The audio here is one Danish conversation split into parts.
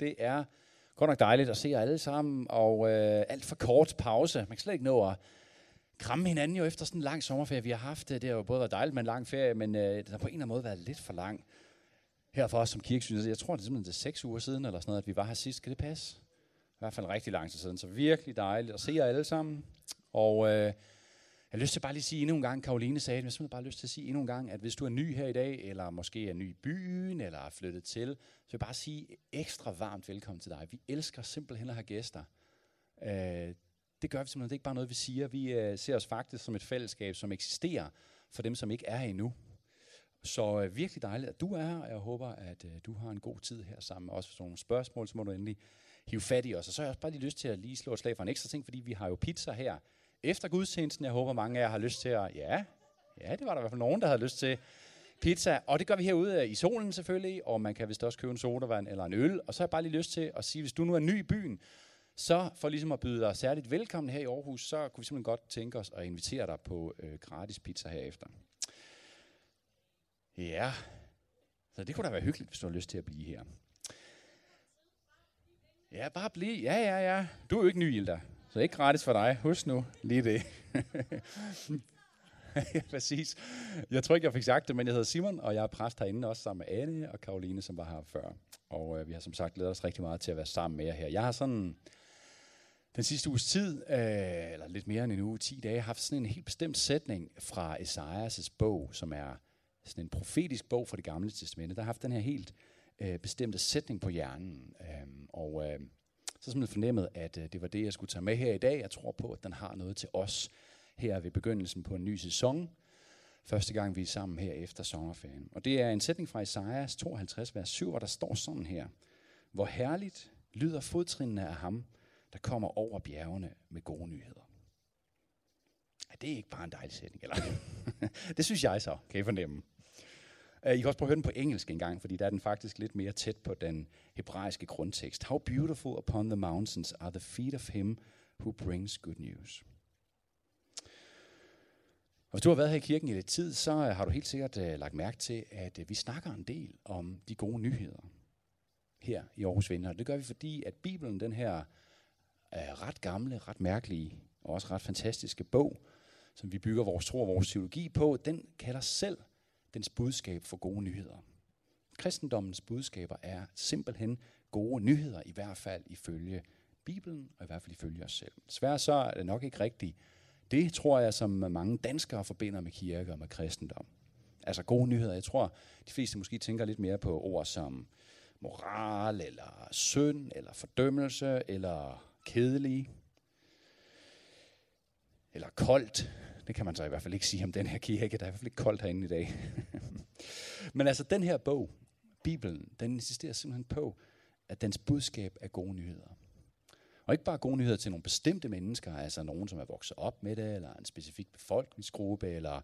Det er godt nok dejligt at se jer alle sammen, og øh, alt for kort pause. Man kan slet ikke nå at kramme hinanden jo efter sådan en lang sommerferie, vi har haft. Det har jo både været dejligt med en lang ferie, men øh, det har på en eller anden måde været lidt for lang. Her for os som kirkesyn, jeg tror det er simpelthen det er seks uger siden, eller sådan noget, at vi var her sidst. Kan det passe? I hvert fald rigtig lang tid siden, så virkelig dejligt at se jer alle sammen. Og øh, jeg har lyst til bare lige at sige endnu en gang, Karoline sagde det, jeg har simpelthen bare lyst til at sige endnu en gang, at hvis du er ny her i dag, eller måske er ny i byen, eller er flyttet til, så vil jeg bare sige ekstra varmt velkommen til dig. Vi elsker simpelthen at have gæster. Øh, det gør vi simpelthen. Det er ikke bare noget, vi siger. Vi øh, ser os faktisk som et fællesskab, som eksisterer for dem, som ikke er her endnu. Så øh, virkelig dejligt, at du er her, og jeg håber, at øh, du har en god tid her sammen med os. Hvis nogle spørgsmål, så må du endelig hive fat i os. Og så har jeg også bare lige lyst til at lige slå et slag for en ekstra ting, fordi vi har jo pizza her efter gudstjenesten. Jeg håber, mange af jer har lyst til at... Ja, ja det var der i hvert fald nogen, der havde lyst til pizza. Og det gør vi herude øh, i solen selvfølgelig, og man kan vist også købe en sodavand eller en øl. Og så har jeg bare lige lyst til at sige, hvis du nu er ny i byen, så for ligesom at byde dig særligt velkommen her i Aarhus, så kunne vi simpelthen godt tænke os at invitere dig på øh, gratis pizza herefter. Ja, så det kunne da være hyggeligt, hvis du har lyst til at blive her. Ja, bare bliv. Ja, ja, ja. Du er jo ikke ny, Hilda. Så det er ikke gratis for dig. Husk nu lige det. ja, præcis. Jeg tror ikke, jeg fik sagt det, men jeg hedder Simon, og jeg er præst herinde også sammen med Anne og Karoline, som var her før. Og øh, vi har som sagt glædet os rigtig meget til at være sammen med jer her. Jeg har sådan den sidste uges tid, øh, eller lidt mere end en uge, 10 dage, haft sådan en helt bestemt sætning fra Esajas' bog, som er sådan en profetisk bog fra det gamle testamente. Der har haft den her helt øh, bestemte sætning på hjernen. Øh, og øh, så simpelthen fornemmet, at øh, det var det, jeg skulle tage med her i dag. Jeg tror på, at den har noget til os her ved begyndelsen på en ny sæson. Første gang vi er sammen her efter sommerferien. Og det er en sætning fra Esajas 52, vers 7, og der står sådan her. Hvor herligt lyder fodtrinene af ham, der kommer over bjergene med gode nyheder. Er det ikke bare en dejlig sætning, eller? det synes jeg så, kan I fornemme. Uh, I kan også prøve at høre den på engelsk en gang, fordi der er den faktisk lidt mere tæt på den hebraiske grundtekst. How beautiful upon the mountains are the feet of him who brings good news. Og hvis du har været her i kirken i lidt tid, så øh, har du helt sikkert uh, lagt mærke til, at uh, vi snakker en del om de gode nyheder her i Aarhus Vinder. Det gør vi, fordi at Bibelen, den her uh, ret gamle, ret mærkelige og også ret fantastiske bog, som vi bygger vores tro og vores teologi på, den kalder selv dens budskab for gode nyheder. Kristendommens budskaber er simpelthen gode nyheder, i hvert fald ifølge Bibelen, og i hvert fald ifølge os selv. Svær så er det nok ikke rigtigt. Det tror jeg, som mange danskere forbinder med kirke og med kristendom. Altså gode nyheder. Jeg tror, de fleste måske tænker lidt mere på ord som moral, eller synd, eller fordømmelse, eller kedelig, eller koldt. Det kan man så i hvert fald ikke sige om den her kirke. Der er i hvert fald ikke koldt herinde i dag. Men altså, den her bog, Bibelen, den insisterer simpelthen på, at dens budskab er gode nyheder. Og ikke bare gode nyheder til nogle bestemte mennesker, altså nogen, som er vokset op med det, eller en specifik befolkningsgruppe, eller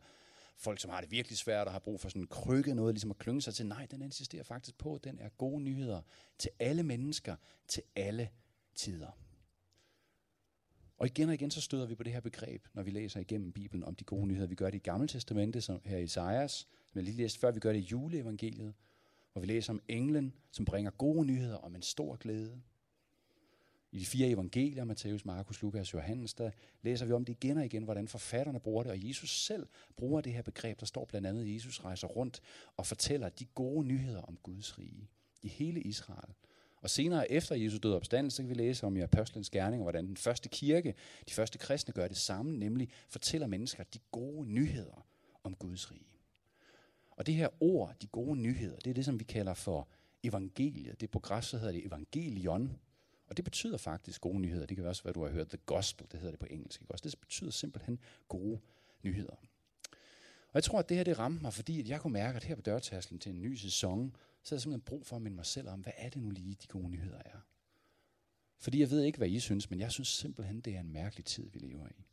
folk, som har det virkelig svært og har brug for sådan en krykke, noget ligesom at klynge sig til. Nej, den insisterer faktisk på, at den er gode nyheder til alle mennesker, til alle tider. Og igen og igen så støder vi på det her begreb, når vi læser igennem Bibelen om de gode nyheder. Vi gør det i Gamle Testamente, som her i Isaias, som jeg lige læste før. Vi gør det i juleevangeliet, hvor vi læser om englen, som bringer gode nyheder om en stor glæde. I de fire evangelier, Matthæus, Markus, Lukas og Johannes, der læser vi om det igen og igen, hvordan forfatterne bruger det. Og Jesus selv bruger det her begreb. Der står blandt andet, at Jesus rejser rundt og fortæller de gode nyheder om Guds rige i hele Israel. Og senere efter Jesu død opstandelse, så kan vi læse om i Apostlenes Gerning, hvordan den første kirke, de første kristne gør det samme, nemlig fortæller mennesker de gode nyheder om Guds rige. Og det her ord, de gode nyheder, det er det, som vi kalder for evangeliet. Det på græs, så hedder det evangelion. Og det betyder faktisk gode nyheder. Det kan også være, du har hørt the gospel, det hedder det på engelsk. Ikke? Også det betyder simpelthen gode nyheder. Og jeg tror, at det her det ramte mig, fordi at jeg kunne mærke, at her på dørtaslen til en ny sæson, så er jeg simpelthen brug for at minde mig selv om, hvad er det nu lige, de gode nyheder er. Fordi jeg ved ikke, hvad I synes, men jeg synes simpelthen, det er en mærkelig tid, vi lever i.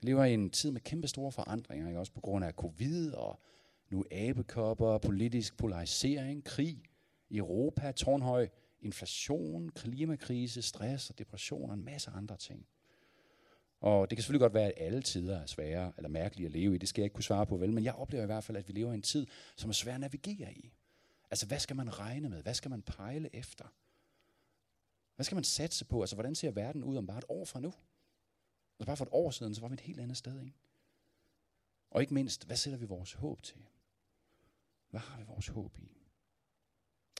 Vi lever i en tid med kæmpe store forandringer, ikke? også på grund af covid og nu abekopper, politisk polarisering, krig i Europa, tårnhøj inflation, klimakrise, stress og depression og en masse andre ting. Og det kan selvfølgelig godt være, at alle tider er svære eller mærkelige at leve i. Det skal jeg ikke kunne svare på, vel? Men jeg oplever i hvert fald, at vi lever i en tid, som er svær at navigere i. Altså, hvad skal man regne med? Hvad skal man pejle efter? Hvad skal man satse på? Altså, hvordan ser verden ud om bare et år fra nu? Altså, bare for et år siden, så var vi et helt andet sted, ikke? Og ikke mindst, hvad sætter vi vores håb til? Hvad har vi vores håb i?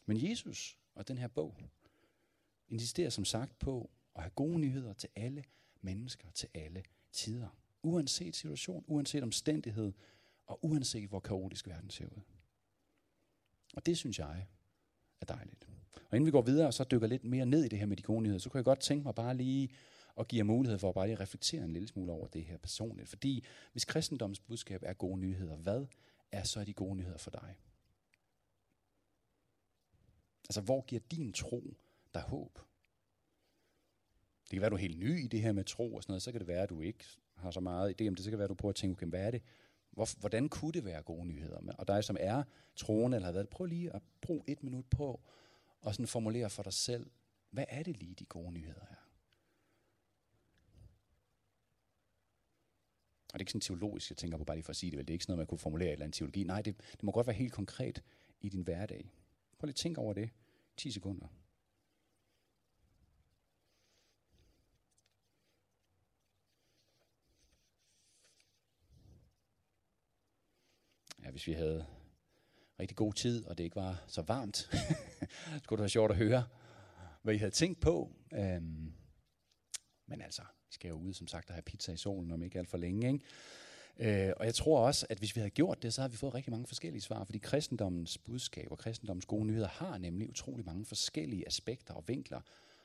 Men Jesus og den her bog insisterer som sagt på at have gode nyheder til alle mennesker til alle tider. Uanset situation, uanset omstændighed, og uanset hvor kaotisk verden ser ud. Og det synes jeg er dejligt. Og inden vi går videre og så dykker lidt mere ned i det her med de gode nyheder, så kunne jeg godt tænke mig bare lige at give jer mulighed for at bare lige reflektere en lille smule over det her personligt. Fordi hvis kristendommens budskab er gode nyheder, hvad er så de gode nyheder for dig? Altså, hvor giver din tro dig håb? Det kan være, du er helt ny i det her med tro og sådan noget. Så kan det være, at du ikke har så meget idé om det. Så kan det være, at du prøver at tænke, okay, hvad er det? Hvor, hvordan kunne det være gode nyheder? Og dig, som er troende eller har været, prøv lige at bruge et minut på og sådan formulere for dig selv, hvad er det lige, de gode nyheder er? Og det er ikke sådan teologisk, jeg tænker på bare lige for at sige det, vel? det er ikke sådan noget, man kunne formulere i eller andet teologi. Nej, det, det må godt være helt konkret i din hverdag. Prøv lige at tænke over det. 10 sekunder. Ja, hvis vi havde rigtig god tid, og det ikke var så varmt, så skulle det være sjovt at høre, hvad I havde tænkt på. Øhm, men altså, vi skal jo ud, som sagt, og have pizza i solen om ikke alt for længe. Ikke? Øh, og jeg tror også, at hvis vi havde gjort det, så havde vi fået rigtig mange forskellige svar, fordi kristendommens budskab og kristendommens gode nyheder har nemlig utrolig mange forskellige aspekter og vinkler.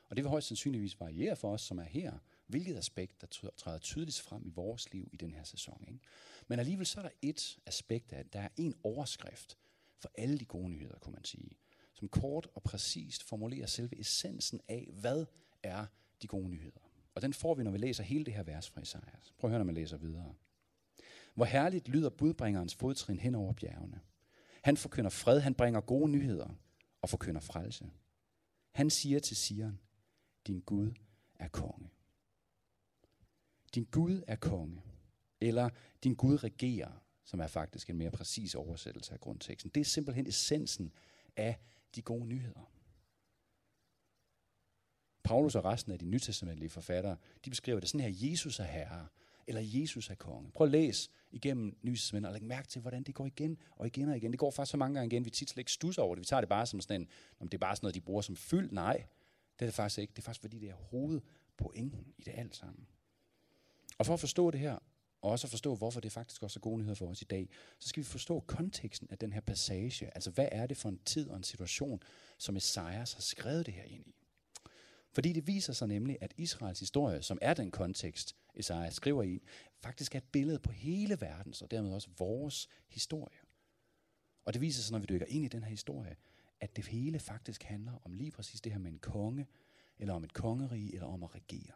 Og det vil højst sandsynligvis variere for os, som er her, hvilket aspekt, der træder tydeligst frem i vores liv i den her sæson. Ikke? Men alligevel så er der et aspekt af Der er en overskrift for alle de gode nyheder, kunne man sige, som kort og præcist formulerer selve essensen af, hvad er de gode nyheder. Og den får vi, når vi læser hele det her vers fra Isaias. Prøv at høre, når man læser videre. Hvor herligt lyder budbringerens fodtrin hen over bjergene. Han forkynder fred, han bringer gode nyheder og forkynder frelse. Han siger til Sion, din Gud er konge. Din Gud er konge. Eller din Gud regerer, som er faktisk en mere præcis oversættelse af grundteksten. Det er simpelthen essensen af de gode nyheder. Paulus og resten af de nytestamentlige forfattere, de beskriver det sådan her, Jesus er herre, eller Jesus er konge. Prøv at læse igennem Nytestamentet og læg mærke til, hvordan det går igen og igen og igen. Det går faktisk så mange gange igen, vi tit slet ikke stusser over det. Vi tager det bare som sådan en, om det er bare sådan noget, de bruger som fyld. Nej, det er det faktisk ikke. Det er faktisk, fordi det er hovedpointen i det alt sammen. Og for at forstå det her, og også at forstå, hvorfor det faktisk også er gode nyheder for os i dag, så skal vi forstå konteksten af den her passage. Altså, hvad er det for en tid og en situation, som Esajas har skrevet det her ind i? Fordi det viser sig nemlig, at Israels historie, som er den kontekst, Esajas skriver i, faktisk er et billede på hele verdens, og dermed også vores historie. Og det viser sig, når vi dykker ind i den her historie, at det hele faktisk handler om lige præcis det her med en konge, eller om et kongerige, eller om at regere.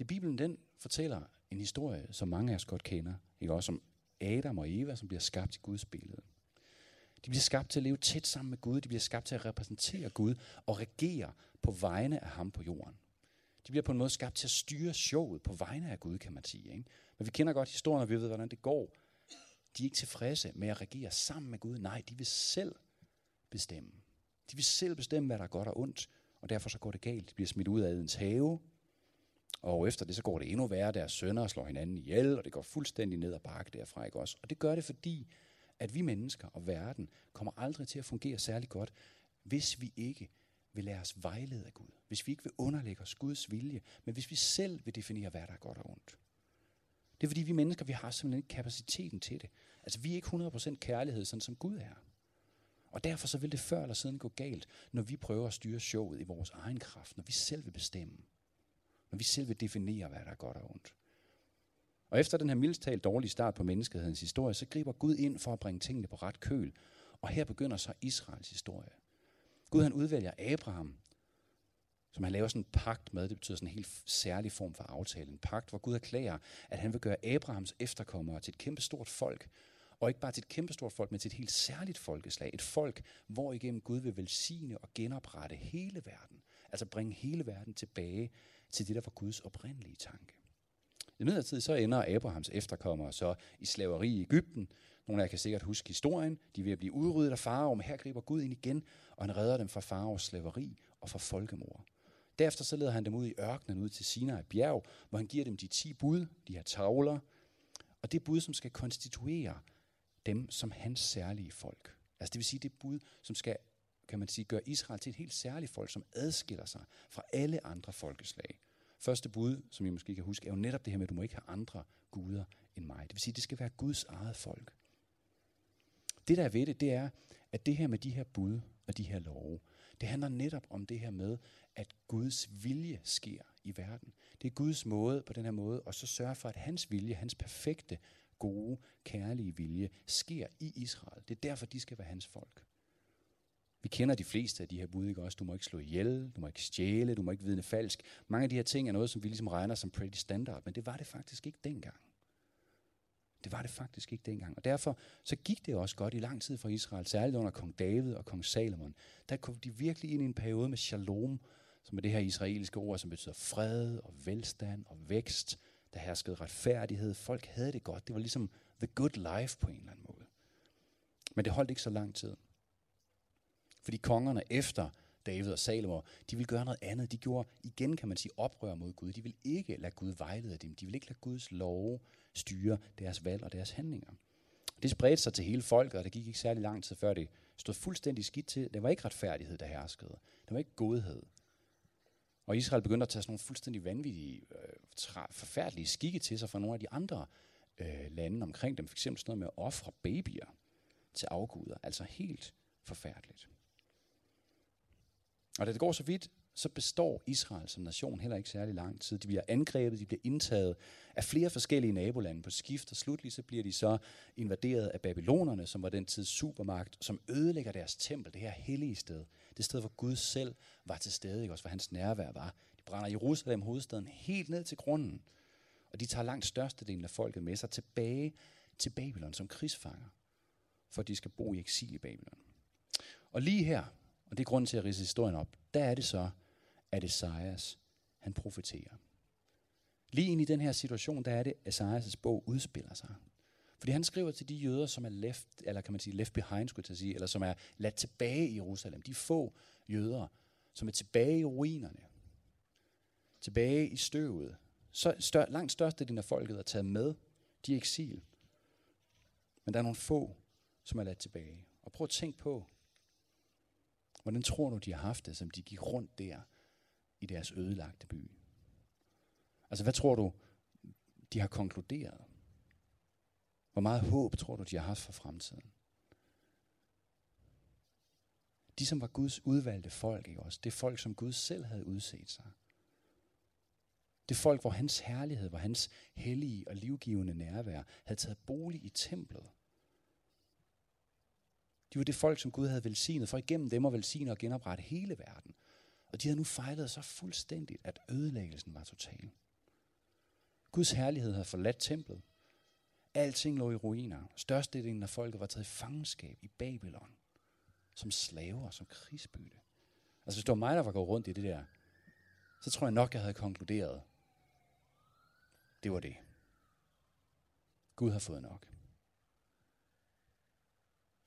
Så Bibelen den fortæller en historie, som mange af os godt kender. Ikke? Også om Adam og Eva, som bliver skabt i Guds billede. De bliver skabt til at leve tæt sammen med Gud. De bliver skabt til at repræsentere Gud og regere på vegne af ham på jorden. De bliver på en måde skabt til at styre showet på vegne af Gud, kan man sige. Ikke? Men vi kender godt historien, og vi ved, hvordan det går. De er ikke tilfredse med at regere sammen med Gud. Nej, de vil selv bestemme. De vil selv bestemme, hvad der er godt og ondt, og derfor så går det galt. De bliver smidt ud af Edens have, og efter det, så går det endnu værre. Deres sønner slår hinanden ihjel, og det går fuldstændig ned ad bakke derfra. Ikke også? Og det gør det, fordi at vi mennesker og verden kommer aldrig til at fungere særlig godt, hvis vi ikke vil lade os vejlede af Gud. Hvis vi ikke vil underlægge os Guds vilje, men hvis vi selv vil definere, hvad der er godt og ondt. Det er fordi, vi mennesker, vi har simpelthen ikke kapaciteten til det. Altså, vi er ikke 100% kærlighed, sådan som Gud er. Og derfor så vil det før eller siden gå galt, når vi prøver at styre showet i vores egen kraft, når vi selv vil bestemme. Når vi selv vil definere, hvad der er godt og ondt. Og efter den her mildstalt dårlige start på menneskehedens historie, så griber Gud ind for at bringe tingene på ret køl. Og her begynder så Israels historie. Gud han udvælger Abraham, som han laver sådan en pagt med. Det betyder sådan en helt særlig form for aftale. En pagt, hvor Gud erklærer, at han vil gøre Abrahams efterkommere til et kæmpestort folk. Og ikke bare til et kæmpestort folk, men til et helt særligt folkeslag. Et folk, hvor igennem Gud vil velsigne og genoprette hele verden. Altså bringe hele verden tilbage til det, der var Guds oprindelige tanke. I midlertid så ender Abrahams efterkommere så i slaveri i Ægypten. Nogle af jer kan sikkert huske historien. De er ved at blive udryddet af farao, men her griber Gud ind igen, og han redder dem fra faraos slaveri og fra folkemord. Derefter så leder han dem ud i ørkenen, ud til Sinai bjerg, hvor han giver dem de ti bud, de her tavler, og det bud, som skal konstituere dem som hans særlige folk. Altså det vil sige det bud, som skal kan man sige, gør Israel til et helt særligt folk, som adskiller sig fra alle andre folkeslag. Første bud, som I måske kan huske, er jo netop det her med, at du må ikke have andre guder end mig. Det vil sige, at det skal være Guds eget folk. Det der er ved det, det er, at det her med de her bud og de her love, det handler netop om det her med, at Guds vilje sker i verden. Det er Guds måde på den her måde, og så sørge for, at hans vilje, hans perfekte, gode, kærlige vilje, sker i Israel. Det er derfor, de skal være hans folk. Vi kender de fleste af de her bud, ikke også? Du må ikke slå ihjel, du må ikke stjæle, du må ikke vidne falsk. Mange af de her ting er noget, som vi ligesom regner som pretty standard, men det var det faktisk ikke dengang. Det var det faktisk ikke dengang. Og derfor så gik det også godt i lang tid for Israel, særligt under kong David og kong Salomon. Der kom de virkelig ind i en periode med shalom, som er det her israelske ord, som betyder fred og velstand og vækst. Der herskede retfærdighed. Folk havde det godt. Det var ligesom the good life på en eller anden måde. Men det holdt ikke så lang tid. Fordi kongerne efter David og Salomo, de ville gøre noget andet. De gjorde igen, kan man sige, oprør mod Gud. De ville ikke lade Gud vejlede dem. De ville ikke lade Guds love styre deres valg og deres handlinger. Det spredte sig til hele folket, og det gik ikke særlig lang tid før det stod fuldstændig skidt til. Det var ikke retfærdighed, der herskede. Det var ikke godhed. Og Israel begyndte at tage sådan nogle fuldstændig vanvittige, øh, forfærdelige skikke til sig fra nogle af de andre øh, lande omkring dem. For eksempel sådan noget med at ofre babyer til afguder. Altså helt forfærdeligt. Og da det går så vidt, så består Israel som nation heller ikke særlig lang tid. De bliver angrebet, de bliver indtaget af flere forskellige nabolande på skift, og slutlig så bliver de så invaderet af babylonerne, som var den tids supermagt, som ødelægger deres tempel, det her hellige sted. Det sted, hvor Gud selv var til stede, ikke? også hvor hans nærvær var. De brænder Jerusalem, hovedstaden, helt ned til grunden. Og de tager langt størstedelen af folket med sig tilbage til Babylon som krigsfanger, for de skal bo i eksil i Babylon. Og lige her, og det er grunden til at rise historien op, der er det så, at Esajas, han profeterer. Lige ind i den her situation, der er det, at Esajas' bog udspiller sig. Fordi han skriver til de jøder, som er left, eller kan man sige left behind, skulle jeg sige, eller som er ladt tilbage i Jerusalem. De få jøder, som er tilbage i ruinerne. Tilbage i støvet. Så stør, langt størstedelen af folket er taget med. De er eksil. Men der er nogle få, som er ladt tilbage. Og prøv at tænke på, Hvordan tror du, de har haft det, som de gik rundt der i deres ødelagte by? Altså, hvad tror du, de har konkluderet? Hvor meget håb tror du, de har haft for fremtiden? De, som var Guds udvalgte folk, ikke også? Det folk, som Gud selv havde udset sig. Det folk, hvor hans herlighed, hvor hans hellige og livgivende nærvær havde taget bolig i templet. De var det folk, som Gud havde velsignet, for igennem dem at velsigne og genoprette hele verden. Og de havde nu fejlet så fuldstændigt, at ødelæggelsen var total. Guds herlighed havde forladt templet. Alting lå i ruiner. Størstedelen af folket var taget i fangenskab i Babylon. Som slaver, som krigsbytte. Altså hvis det var mig, der var gået rundt i det der, så tror jeg nok, jeg havde konkluderet, det var det. Gud har fået nok.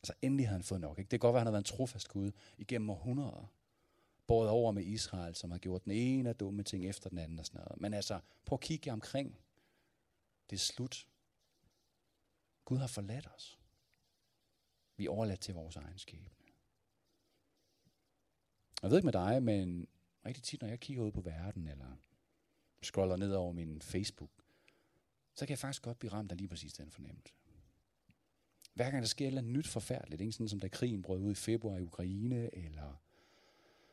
Altså endelig havde han fået nok. Ikke? Det kan godt være, at han har været en trofast Gud igennem århundreder. Båret over med Israel, som har gjort den ene af dumme ting efter den anden og sådan noget. Men altså, prøv at kigge omkring. Det er slut. Gud har forladt os. Vi er overladt til vores egen skæbne. Jeg ved ikke med dig, men rigtig tit, når jeg kigger ud på verden, eller scroller ned over min Facebook, så kan jeg faktisk godt blive ramt af lige præcis den fornemmelse. Hver gang der sker noget nyt forfærdeligt, ikke? sådan som da krigen brød ud i februar i Ukraine, eller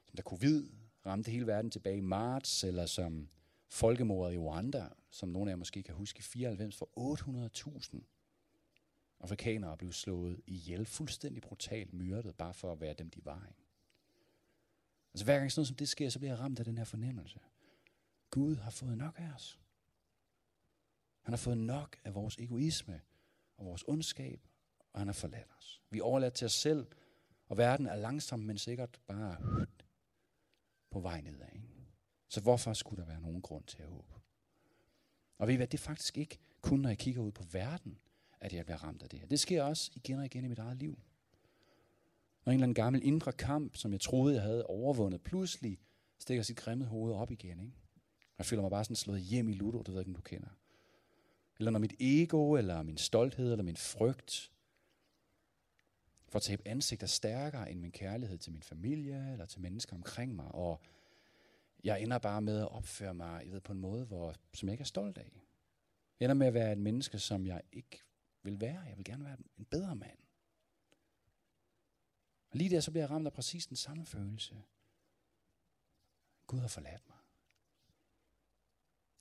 som da covid ramte hele verden tilbage i marts, eller som folkemordet i Rwanda, som nogle af jer måske kan huske, i 94 for 800.000 afrikanere blev slået ihjel, fuldstændig brutalt myrdet, bare for at være dem, de var. Ikke? Altså hver gang sådan noget som det sker, så bliver jeg ramt af den her fornemmelse. Gud har fået nok af os. Han har fået nok af vores egoisme og vores ondskab og han har forladt os. Vi er overladt til os selv, og verden er langsomt, men sikkert bare på vej nedad. Ikke? Så hvorfor skulle der være nogen grund til at håbe? Og ved I hvad, det er faktisk ikke kun, når jeg kigger ud på verden, at jeg bliver ramt af det her. Det sker også igen og igen i mit eget liv. Når en eller anden gammel indre kamp, som jeg troede, jeg havde overvundet, pludselig stikker sit grimme hoved op igen. Ikke? Jeg føler mig bare sådan slået hjem i ludo, det ved jeg ikke, om du kender. Eller når mit ego, eller min stolthed, eller min frygt for at tabe ansigt er stærkere end min kærlighed til min familie, eller til mennesker omkring mig. Og jeg ender bare med at opføre mig jeg ved, på en måde, hvor, som jeg ikke er stolt af. Jeg ender med at være et menneske, som jeg ikke vil være. Jeg vil gerne være en bedre mand. Og lige der, så bliver jeg ramt af præcis den samme følelse. Gud har forladt mig.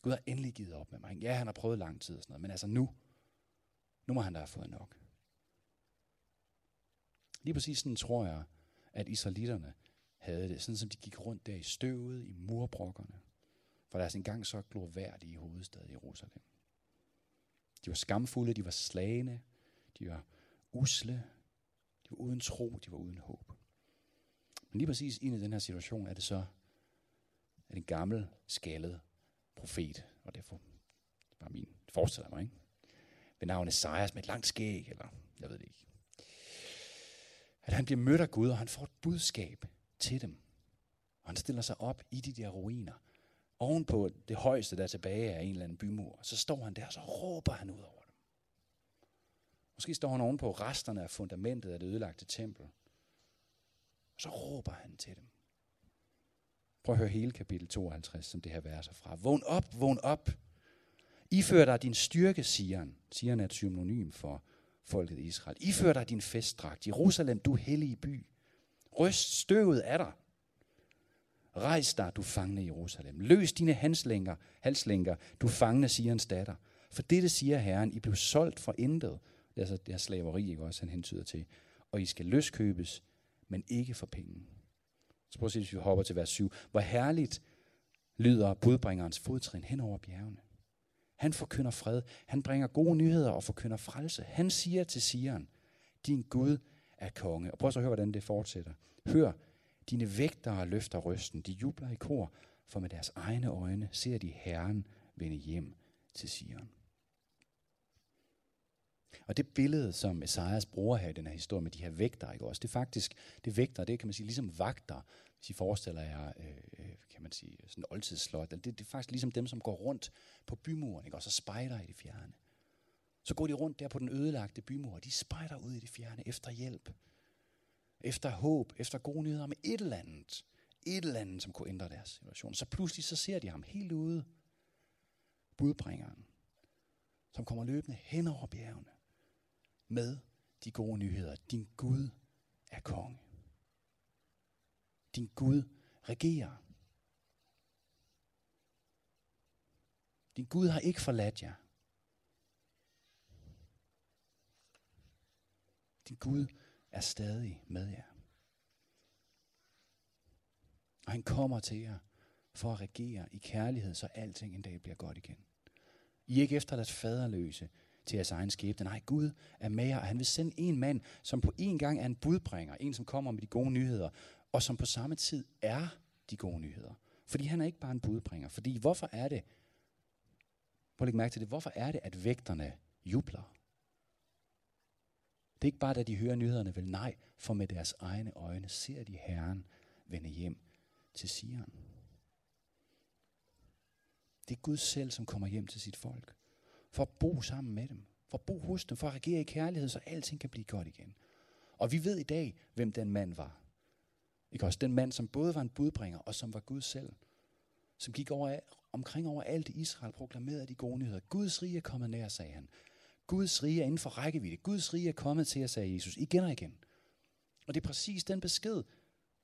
Gud har endelig givet op med mig. Ja, han har prøvet lang tid og sådan noget, men altså nu, nu må han da have fået nok. Lige præcis sådan tror jeg, at israelitterne havde det, sådan som de gik rundt der i støvet, i murbrokkerne, for deres engang så glorværdige hovedstad i Jerusalem. De var skamfulde, de var slagende, de var usle, de var uden tro, de var uden håb. Men lige præcis ind i den her situation er det så, at en gammel, skaldet profet, og derfor det var min, forestiller mig, ikke? ved navn Esajas med et langt skæg, eller jeg ved det ikke. At han bliver mødt af Gud, og han får et budskab til dem. Og han stiller sig op i de der ruiner. Ovenpå det højeste, der er tilbage af en eller anden bymur. Så står han der, og så råber han ud over dem. Måske står han ovenpå resterne af fundamentet af det ødelagte tempel. Og så råber han til dem. Prøv at høre hele kapitel 52, som det her vers er fra. Vågn op, vågn op. Ifør dig din styrke, siger han. Siger han er et synonym for folket i Israel. Ifør dig din festdragt. Jerusalem, du hellige by. Ryst støvet af dig. Rejs dig, du fangne Jerusalem. Løs dine halslænger, halslænger du fangne Sions datter. For dette siger Herren, I blev solgt for intet. Det er altså det er slaveri, ikke også, han hentyder til. Og I skal løskøbes, men ikke for penge. Så prøv at se, hvis vi hopper til vers 7. Hvor herligt lyder budbringerens fodtrin hen over bjergene. Han forkynder fred. Han bringer gode nyheder og forkynder frelse. Han siger til Sion, din Gud er konge. Og prøv så at høre, hvordan det fortsætter. Hør, dine vægtere løfter røsten. De jubler i kor, for med deres egne øjne ser de Herren vende hjem til Sion. Og det billede, som Esajas bruger her i den her historie med de her vægter, ikke også, det er faktisk, det vægter, det kan man sige, ligesom vagter, hvis I forestiller jer, øh, øh, kan man sige, sådan en oldtidsslot, det, det er faktisk ligesom dem, som går rundt på bymuren, ikke, og så spejder i det fjerne. Så går de rundt der på den ødelagte bymur, og de spejder ud i det fjerne efter hjælp, efter håb, efter gode nyheder med et eller andet, et eller andet, som kunne ændre deres situation. Så pludselig så ser de ham helt ude, budbringeren, som kommer løbende hen over bjergene med de gode nyheder. Din Gud er konge. Din Gud regerer. Din Gud har ikke forladt jer. Din Gud er stadig med jer. Og han kommer til jer for at regere i kærlighed, så alting en dag bliver godt igen. I er ikke efterladt faderløse til jeres egen skæbne. Nej, Gud er med jer, og han vil sende en mand, som på en gang er en budbringer, en som kommer med de gode nyheder, og som på samme tid er de gode nyheder. Fordi han er ikke bare en budbringer. Fordi hvorfor er det, prøv at lægge mærke til det, hvorfor er det, at vægterne jubler? Det er ikke bare, da de hører nyhederne, vel nej, for med deres egne øjne ser de Herren vende hjem til Sion. Det er Gud selv, som kommer hjem til sit folk. For at bo sammen med dem. For at bo hos dem. For at regere i kærlighed, så alting kan blive godt igen. Og vi ved i dag, hvem den mand var. Ikke også? Den mand, som både var en budbringer, og som var Gud selv. Som gik over, omkring over alt i Israel, proklamerede de gode nyheder. Guds rige er kommet nær, sagde han. Guds rige er inden for rækkevidde. Guds rige er kommet til os, sagde Jesus, igen og igen. Og det er præcis den besked.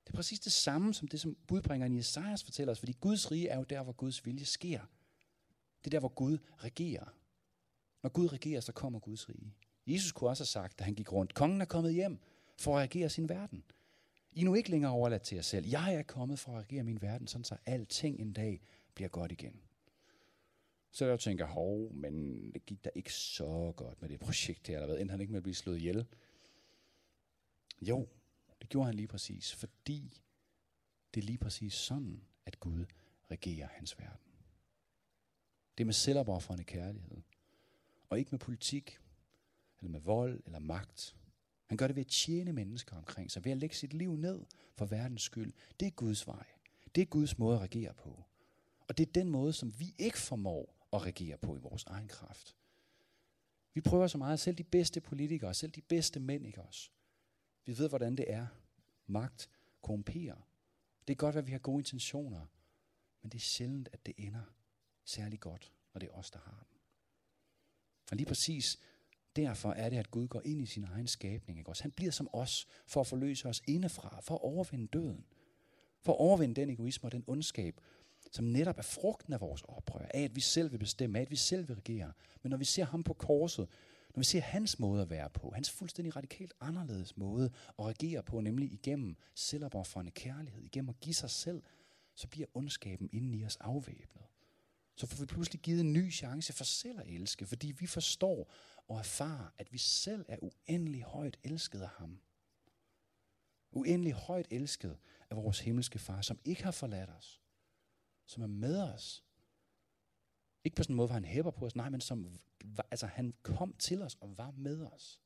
Det er præcis det samme, som det, som budbringeren i Esajas fortæller os, fordi Guds rige er jo der, hvor Guds vilje sker. Det er der, hvor Gud regerer. Når Gud regerer, så kommer Guds rige. Jesus kunne også have sagt, da han gik rundt, kongen er kommet hjem for at regere sin verden. I er nu ikke længere overladt til jer selv. Jeg er kommet for at regere min verden, sådan så alting en dag bliver godt igen. Så jeg tænker, hov, men det gik da ikke så godt med det projekt her, eller hvad, endte han ikke med at blive slået ihjel? Jo, det gjorde han lige præcis, fordi det er lige præcis sådan, at Gud regerer hans verden. Det er med selvopoffrende kærlighed. Og ikke med politik, eller med vold, eller magt. Han gør det ved at tjene mennesker omkring sig, ved at lægge sit liv ned for verdens skyld. Det er Guds vej. Det er Guds måde at regere på. Og det er den måde, som vi ikke formår at regere på i vores egen kraft. Vi prøver så meget, selv de bedste politikere, selv de bedste mænd, ikke os. Vi ved, hvordan det er. Magt korrumperer. Det er godt, at vi har gode intentioner, men det er sjældent, at det ender særlig godt, når det er os, der har den. Og lige præcis derfor er det, at Gud går ind i sin egen skabning. Ikke også? Han bliver som os for at forløse os indefra, for at overvinde døden. For at overvinde den egoisme og den ondskab, som netop er frugten af vores oprør, af at vi selv vil bestemme, af at vi selv vil regere. Men når vi ser ham på korset, når vi ser hans måde at være på, hans fuldstændig radikalt anderledes måde at regere på, nemlig igennem selvopoffrende kærlighed, igennem at give sig selv, så bliver ondskaben inden i os afvæbnet. Så får vi pludselig givet en ny chance for selv at elske, fordi vi forstår og erfare, at vi selv er uendelig højt elsket af ham. Uendelig højt elsket af vores himmelske far, som ikke har forladt os, som er med os. Ikke på sådan en måde, hvor han hæpper på os, nej, men som, altså, han kom til os og var med os.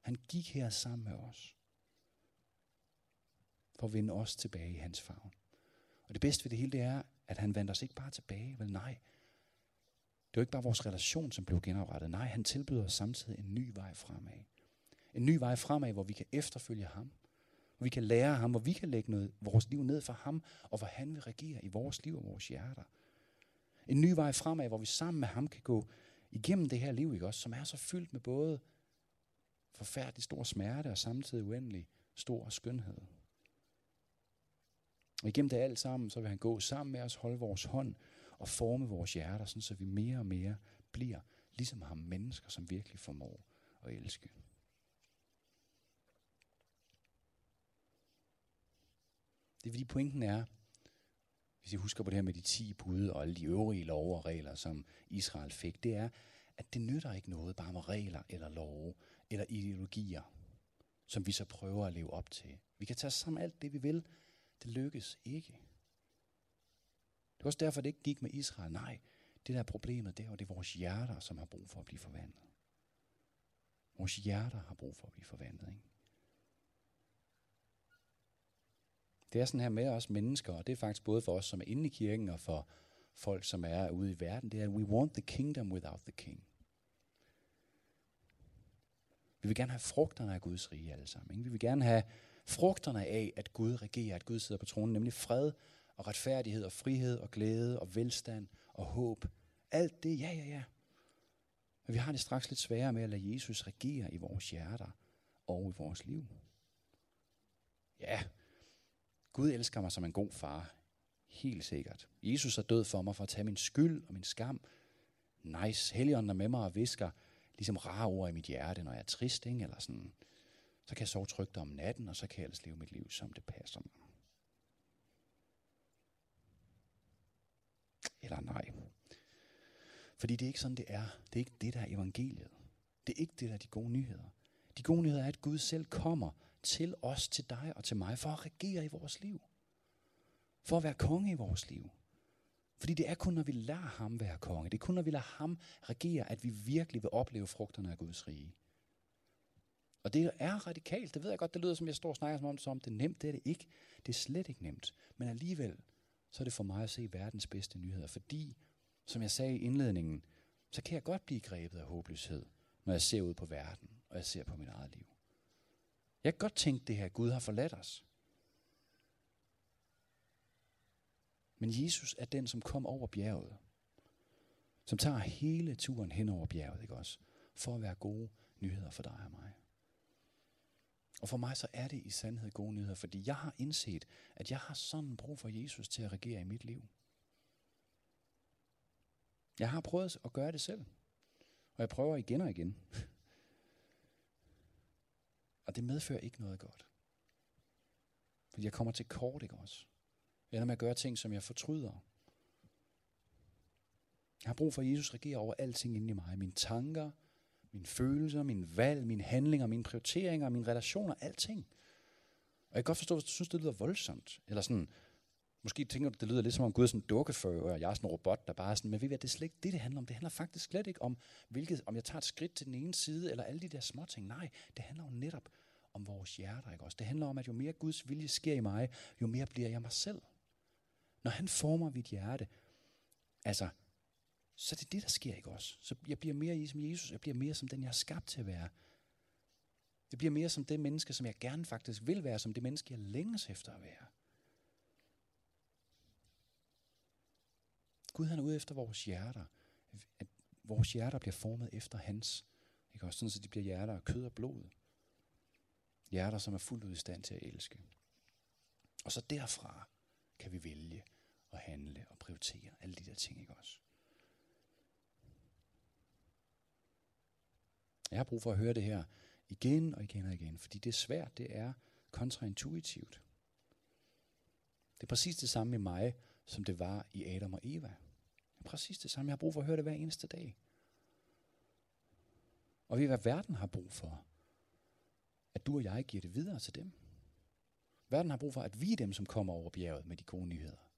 Han gik her sammen med os, for at vinde os tilbage i hans favn. Og det bedste ved det hele, det er, at han vandt os ikke bare tilbage, vel nej. Det var ikke bare vores relation, som blev genoprettet. Nej, han tilbyder os samtidig en ny vej fremad. En ny vej fremad, hvor vi kan efterfølge ham. Hvor vi kan lære ham, hvor vi kan lægge noget, vores liv ned for ham, og hvor han vil regere i vores liv og vores hjerter. En ny vej fremad, hvor vi sammen med ham kan gå igennem det her liv, ikke også, som er så fyldt med både forfærdelig stor smerte og samtidig uendelig stor skønhed. Og igennem det alt sammen, så vil han gå sammen med os, holde vores hånd og forme vores hjerter, sådan så vi mere og mere bliver ligesom ham mennesker, som virkelig formår at elske. Det er fordi pointen er, hvis I husker på det her med de 10 bud og alle de øvrige love og regler, som Israel fik, det er, at det nytter ikke noget bare med regler eller love eller ideologier, som vi så prøver at leve op til. Vi kan tage sammen alt det, vi vil. Det lykkes ikke. Det er også derfor, det ikke gik med Israel. Nej, det der er problemet, det er jo, det er vores hjerter, som har brug for at blive forvandlet. Vores hjerter har brug for at blive forvandlet. Ikke? Det er sådan her med os mennesker, og det er faktisk både for os, som er inde i kirken, og for folk, som er ude i verden, det er, at we want the kingdom without the king. Vi vil gerne have frugterne af Guds rige alle sammen. Ikke? Vi vil gerne have frugterne af, at Gud regerer, at Gud sidder på tronen, nemlig fred og retfærdighed og frihed og glæde og velstand og håb. Alt det, ja, ja, ja. Men vi har det straks lidt sværere med at lade Jesus regere i vores hjerter og i vores liv. Ja, Gud elsker mig som en god far. Helt sikkert. Jesus er død for mig for at tage min skyld og min skam. Nice. Helligånden er med mig og visker ligesom rare ord i mit hjerte, når jeg er trist, ikke? eller sådan. Så kan jeg sove trygt om natten, og så kan jeg ellers leve mit liv, som det passer mig. Eller nej. Fordi det er ikke sådan, det er. Det er ikke det, der er evangeliet. Det er ikke det, der er de gode nyheder. De gode nyheder er, at Gud selv kommer til os, til dig og til mig, for at regere i vores liv. For at være konge i vores liv. Fordi det er kun, når vi lader ham være konge. Det er kun, når vi lader ham regere, at vi virkelig vil opleve frugterne af Guds rige. Og det er radikalt. Det ved jeg godt, det lyder som, jeg står og snakker som om, som det er nemt. Det er det ikke. Det er slet ikke nemt. Men alligevel, så er det for mig at se verdens bedste nyheder. Fordi, som jeg sagde i indledningen, så kan jeg godt blive grebet af håbløshed, når jeg ser ud på verden, og jeg ser på mit eget liv. Jeg kan godt tænke det her, Gud har forladt os. Men Jesus er den, som kom over bjerget. Som tager hele turen hen over bjerget, ikke også? For at være gode nyheder for dig og mig. Og for mig så er det i sandhed gode nyheder, fordi jeg har indset, at jeg har sådan brug for Jesus til at regere i mit liv. Jeg har prøvet at gøre det selv. Og jeg prøver igen og igen. Og det medfører ikke noget godt. Fordi jeg kommer til kort, ikke også? Jeg ender med at gøre ting, som jeg fortryder. Jeg har brug for, at Jesus regerer over alting inde i mig. Mine tanker, mine følelser, mine valg, mine handlinger, mine prioriteringer, mine relationer, alting. Og jeg kan godt forstå, hvis du synes, det lyder voldsomt. Eller sådan, Måske tænker du, det lyder lidt som om Gud er sådan en dukkefører, og jeg er sådan en robot, der bare er sådan, men ved I hvad, det er slet ikke det, det handler om. Det handler faktisk slet ikke om, hvilket, om jeg tager et skridt til den ene side, eller alle de der små ting. Nej, det handler jo netop om vores hjerter, ikke også? Det handler om, at jo mere Guds vilje sker i mig, jo mere bliver jeg mig selv. Når han former mit hjerte, altså, så det er det, der sker, ikke også? Så jeg bliver mere som Jesus, jeg bliver mere som den, jeg er skabt til at være. Jeg bliver mere som det menneske, som jeg gerne faktisk vil være, som det menneske, jeg længes efter at være. Gud han er ude efter vores hjerter. At vores hjerter bliver formet efter hans. Ikke også? Sådan, så de bliver hjerter af kød og blod. Hjerter, som er fuldt ud i stand til at elske. Og så derfra kan vi vælge at handle og prioritere alle de der ting, ikke også? Jeg har brug for at høre det her igen og igen og igen, fordi det er svært, det er kontraintuitivt. Det er præcis det samme i mig, som det var i Adam og Eva. Det er præcis det samme. Jeg har brug for at høre det hver eneste dag. Og ved hvad verden har brug for? At du og jeg giver det videre til dem. Verden har brug for, at vi er dem, som kommer over bjerget med de gode nyheder.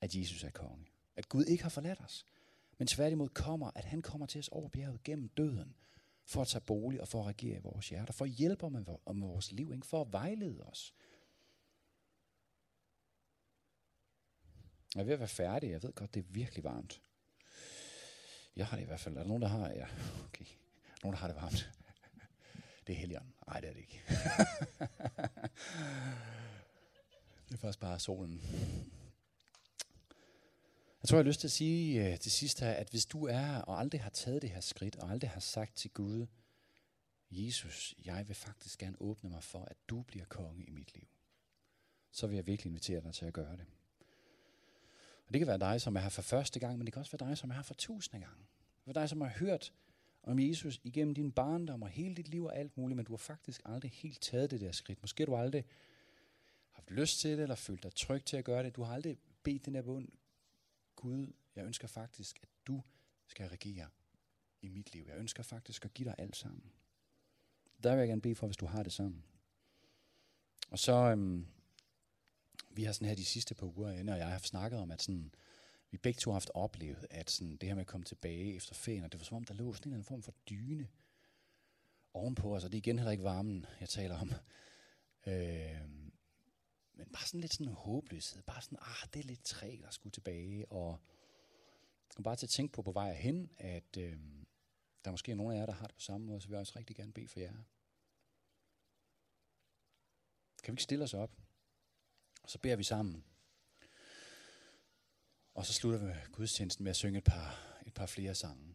At Jesus er konge. At Gud ikke har forladt os. Men tværtimod kommer, at han kommer til os over bjerget gennem døden. For at tage bolig og for at regere i vores hjerter. For at hjælpe med, med vores liv. Ikke? For at vejlede os. Jeg er ved at være færdig. Jeg ved godt, det er virkelig varmt. Jeg har det i hvert fald. Er der nogen, der har? Ja, okay. Nogen, der har det varmt. Det er Helion. Nej, det er det ikke. det er faktisk bare solen. Jeg tror, jeg har lyst til at sige øh, til sidst her, at hvis du er og aldrig har taget det her skridt, og aldrig har sagt til Gud, Jesus, jeg vil faktisk gerne åbne mig for, at du bliver konge i mit liv, så vil jeg virkelig invitere dig til at gøre det. Og det kan være dig, som er her for første gang, men det kan også være dig, som er her for tusinde gange. Det kan være dig, som har hørt om Jesus igennem din barndom og hele dit liv og alt muligt, men du har faktisk aldrig helt taget det der skridt. Måske har du aldrig haft lyst til det, eller følt dig tryg til at gøre det. Du har aldrig bedt den der bund, Gud, jeg ønsker faktisk, at du skal regere i mit liv. Jeg ønsker faktisk at give dig alt sammen. Der vil jeg gerne bede for, hvis du har det sammen. Og så, øhm, vi har sådan her de sidste par uger, og jeg har snakket om, at sådan, vi begge to har haft oplevet, at sådan, det her med at komme tilbage efter ferien, og det var som om, der lå sådan en eller anden form for dyne ovenpå os, og det er igen heller ikke varmen, jeg taler om. Øh, men bare sådan lidt sådan en håbløshed, bare sådan, ah, det er lidt træt at skulle tilbage, og jeg bare til at tænke på på vej hen, at øh, der er måske nogen af jer, der har det på samme måde, så vil jeg også rigtig gerne bede for jer. Kan vi ikke stille os op? Og så beder vi sammen. Og så slutter vi gudstjenesten med at synge et par, et par flere sange.